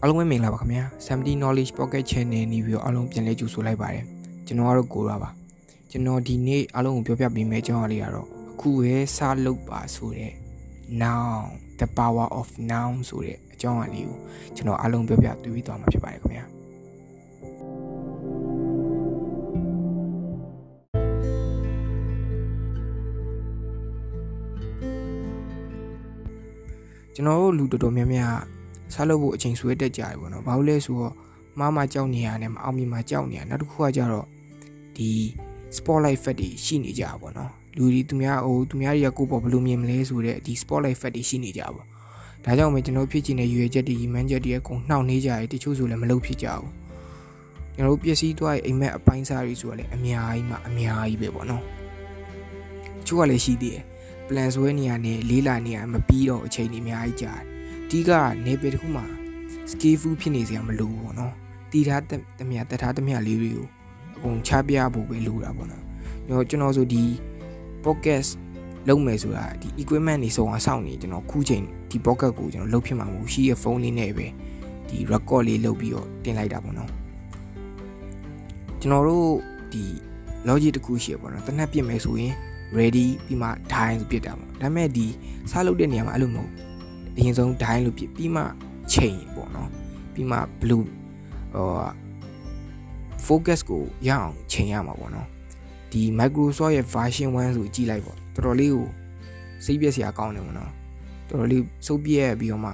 အားလုံးပဲမင်္ဂလာပါခင်ဗျာ70 knowledge pocket channel နေပြီးတော့အားလုံးပြန်လဲကြိုဆိုလိုက်ပါတယ်ကျွန်တော်ကတော့ကိုရာပါကျွန်တော်ဒီနေ့အားလုံးကိုပြောပြပေးမယ့်အကြောင်းအရာလေးကတော့အခုရဲစလုပ်ပါဆိုတဲ့ noun the power of noun ဆိုတဲ့အကြောင်းအရာလေးကိုကျွန်တော်အားလုံးပြောပြတွေ့ပြီးသွားမှာဖြစ်ပါတယ်ခင်ဗျာကျွန်တော်တို့လူတော်တော်များများ စားလုပ်ဖို့အချိန်ဆွဲတက်ကြတယ်ပေါ့နော်။ဘာလို့လဲဆိုတော့မမကြောက်နေရတယ်မအောင်မြင်မှာကြောက်နေရနောက်တစ်ခုကကြတော့ဒီ spotlight effect တွေရှိနေကြပါပေါ့နော်။လူတွေသူများဟိုသူများတွေကကိုယ့်ပေါ်ဘယ်လိုမြင်မလဲဆိုတဲ့ဒီ spotlight effect တွေရှိနေကြပါပေါ့။ဒါကြောင့်ပဲကျွန်တော်ဖြစ်ချင်တဲ့ရွေချက်တွေရီမန်းချက်တွေအကုန်နှောက်နေကြတယ်တချို့ဆိုလည်းမလုပ်ဖြစ်ကြဘူး။ကျွန်တော်တို့ပျက်စီးသွားရဲ့အိမ်မက်အပိုင်းစားတွေဆိုတော့လည်းအများကြီးမှအများကြီးပဲပေါ့နော်။ချို့ကလည်းရှိသေးတယ်။ plan ဆွဲနေရနဲ့လေးလာနေရမပြီးတော့အချိန်တွေအများကြီးကြာတယ် ဒီကနေပယ်တစ်ခုမှာ skillful ဖြစ်နေစရာမလိုဘူးပေါ့နော်တီထားတမျှတထားတမျှလေးတွေကိုအကုန်ချပြဖို့ပဲလိုတာပေါ့နော်ကျွန်တော်ကျွန်တော်ဆိုဒီ podcast လုပ်မယ်ဆိုတာဒီ equipment တွေစုံအောင်စောင့်နေကျွန်တော်ခုချိန်ဒီ pocket ကိုကျွန်တော်လုပ်ဖြစ်မှာမဟုတ်ရှိရဲ့ဖုန်းလေးနဲ့ပဲဒီ record လေးလုပ်ပြီးတော့တင်လိုက်တာပေါ့နော်ကျွန်တော်တို့ဒီ logic တခုရှိရပေါ့နော်တနက်ပြစ်မယ်ဆိုရင် ready ပြီးမှ die ဆိုပြစ်တာပေါ့ဒါပေမဲ့ဒီစားလုပ်တဲ့နေရာမှာအဲ့လိုမဟုတ် အရင်ဆုံး die လို့ပြစ်ပြီးမှချိန်ပေါ့နော်ပြီးမှ blue ဟို focus ကိုရအောင်ချိန်ရမှာပေါ့နော်ဒီ Microsoft ရဲ့ version 1ဆိုကြည့်လိုက်ပေါ့တော်တော်လေးကိုစိတ်ပြက်စရာကောင်းတယ်ပေါ့နော်တော်တော်လေးစုပ်ပြက်ပြီးတော့မှ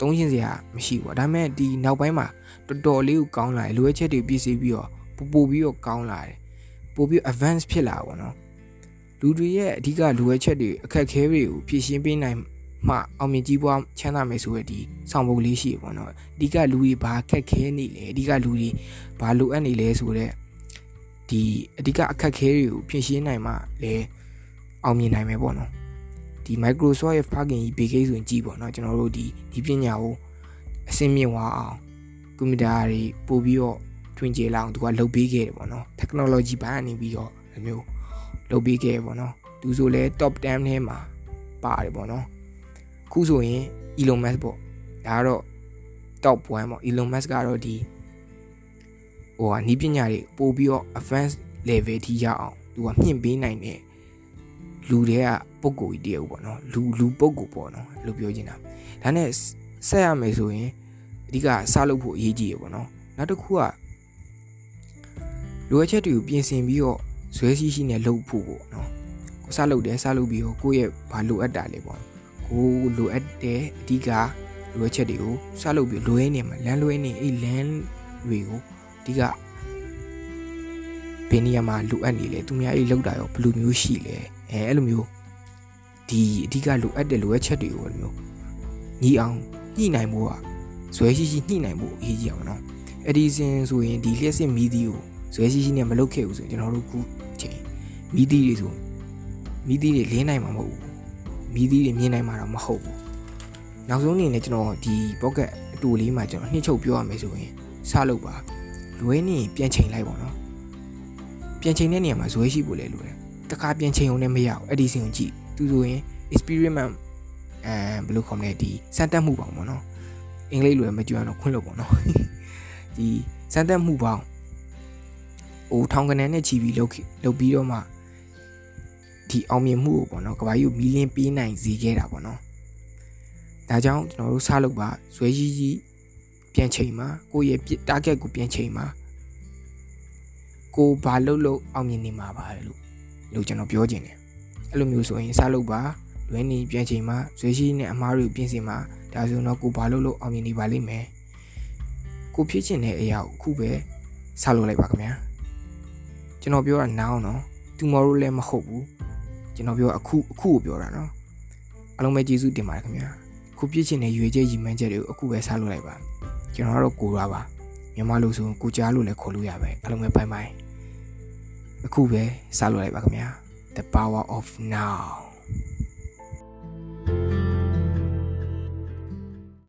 သုံးရှင်းစရာမရှိဘူးဒါပေမဲ့ဒီနောက်ပိုင်းမှာတော်တော်လေးကိုကောင်းလာတယ်လိုအပ်ချက်တွေပြည့်စည်ပြီးတော့ပို့ပို့ပြီးတော့ကောင်းလာတယ်ပို့ပြီး advance ဖြစ်လာပါတော့လူတွေရဲ့အဓိကလိုအပ်ချက်တွေအခက်အခဲတွေကိုဖြည့်ရှင်းပေးနိုင် မှအောင်မြင်ကြီးပွားချမ်းသာမယ်ဆိုရတဲ့ဆောင်ပုဒ်လေးရှိရပေါ့နော်အဓိကလူတွေဘာခက်ခဲနေလဲအဓိကလူတွေဘာလိုအပ်နေလဲဆိုတော့ဒီအဓိကအခက်ခဲတွေကိုဖြည့်ရှင်းနိုင်မှလည်းအောင်မြင်နိုင်မယ်ပေါ့နော်ဒီ Microsoft ရဲ့ plugin ကြီး big ဆိုရင်ကြည့်ပေါ့နော်ကျွန်တော်တို့ဒီဒီပညာကိုအစင်းမြင့်သွားအောင်ကွန်ပျူတာတွေပို့ပြီးတော့ထွင်ကျေလာအောင်သူကလုပ်ပေးခဲ့တယ်ပေါ့နော် technology ဘိုင်းကနေပြီးတော့ဒီမျိုးလုပ်ပေးခဲ့ပေါ့နော်သူဆိုလဲ top 10ထဲမှာပါတယ်ပေါ့နော် ခုဆိုရင် Elon Musk ပေါ့ဒါကတော့ top 1ပေါ့ Elon Musk ကတော့ဒီဟိုဟာနီးပညာတွေပို့ပြီးတော့ advanced level ထိရအောင်သူကမြင့်ပေးနိုင်တဲ့လူတွေကပုံကိုကြီးတည်းပေါ့နော်လူလူပုံကိုပေါ့နော်လို့ပြောချင်တာဒါနဲ့ဆက်ရမယ်ဆိုရင်အဓိကစလုပ်ဖို့အရေးကြီးရပေါ့နော်နောက်တစ်ခုကလိုအပ်ချက်တွေကိုပြင်ဆင်ပြီးတော့ဇွဲရှိရှိနဲ့လုပ်ဖို့ပေါ့နော်ကိုစလုပ်တယ်စလုပ်ပြီးတော့ကိုယ့်ရဲ့ဘာလိုအပ်တာလဲပေါ့ ကိုလိုအပ်တဲ့အဓိကလိုအပ်ချက်တွေကိုစလုပ်ပြီးလွဲနေမှာလမ်းလွဲနေအဲ့လမ်းတွေကိုအဓိကဘယ်နေရာမှာလိုအပ်နေလဲသူများအဲ့လောက်တာရောဘယ်လိုမျိုးရှိလဲအဲအဲ့လိုမျိုးဒီအဓိကလိုအပ်တဲ့လိုအပ်ချက်တွေကိုအဲ့လိုမျိုးညီအောင်ညှိနိုင်ဖို့ကဇွဲရှိရှိညှိနိုင်ဖို့အရေးကြီးအောင်နော်အဒီစင်ဆိုရင်ဒီလျှက်စစ်မီးသီးကိုဇွဲရှိရှိနဲ့မလုပ်ခဲ့ဘူးဆိုရင်ကျွန်တော်တို့ခုချိန်မီးသီးတွေဆိုမီးသီးတွေလင်းနိုင်မှာမဟုတ်ဘူး မီးသီးတွေမြင်နိုင်မှာတော့မဟုတ်ဘူးနောက်ဆုံးအနေနဲ့ကျွန်တော်ဒီ pocket အတူလေးမှာကျွန်တော်နှိမ့်ချုပ်ပြောရမယ်ဆိုရင်စလုပ်ပါလွဲနေပြန်ချိန်လိုက်ပါတော့ပြန်ချိန်တဲ့နေရာမှာဇွဲရှိဖို့လဲလိုတယ်တခါပြန်ချိန်အောင်လည်းမရဘူးအဲ့ဒီစင်ကိုကြည့်သူဆိုရင် experiment အဲဘယ်လိုခေါ်မလဲဒီစမ်းသပ်မှုပေါ့ပေါ့နော်အင်္ဂလိပ်လိုလည်းမကြွအောင်တော့ခွင့်လို့ပေါ့နော်ဒီစမ်းသပ်မှုပေါ့ဟိုထောင်ကနေနဲ့ချီပြီးလုပ်လုပ်ပြီးတော့မှ ဒီအောင်မြင်မှုကိုပေါ့နော်ကဘာကြီးကိုမီလင်းပေးနိုင်စေခဲ့တာပေါ့နော်ဒါကြောင့်ကျွန်တော်တို့စလုပ်ပါဇွဲကြီးကြီးပြန်ချိန်မှာကိုယ့်ရဲ့ target ကိုပြန်ချိန်မှာကိုဘာလုပ်လို့အောင်မြင်နေမှာပါလို့လို့ကျွန်တော်ပြောချင်တယ်အဲ့လိုမျိုးဆိုရင်စလုပ်ပါလွဲနေပြန်ချိန်မှာဇွဲရှိနဲ့အမားတွေကိုပြင်ဆင်မှာဒါဆိုတော့ကိုဘာလုပ်လို့အောင်မြင်နေပါလိမ့်မယ်ကိုဖြစ်ချင်တဲ့အရာကိုအခုပဲစလုပ်လိုက်ပါခင်ဗျာကျွန်တော်ပြောတာနားအောင်နော် tomorrow လည်းမဟုတ်ဘူး ကျွန်တော်ပြောအခုအခုကိုပြောတာနော်အားလုံးပဲကျေးဇူးတင်ပါတယ်ခင်ဗျာခုပြည့်ချင်တဲ့ရွေချက်ရည်မှန်းချက်တွေကိုအခုပဲစားလို့လိုက်ပါကျွန်တော်ကတော့ကိုရပါမြန်မာလို့ဆိုကိုကြားလို့လည်းခေါ်လို့ရပဲအားလုံးပဲဘိုင်ဘိုင်အခုပဲစားလို့လိုက်ပါခင်ဗျာ the power of now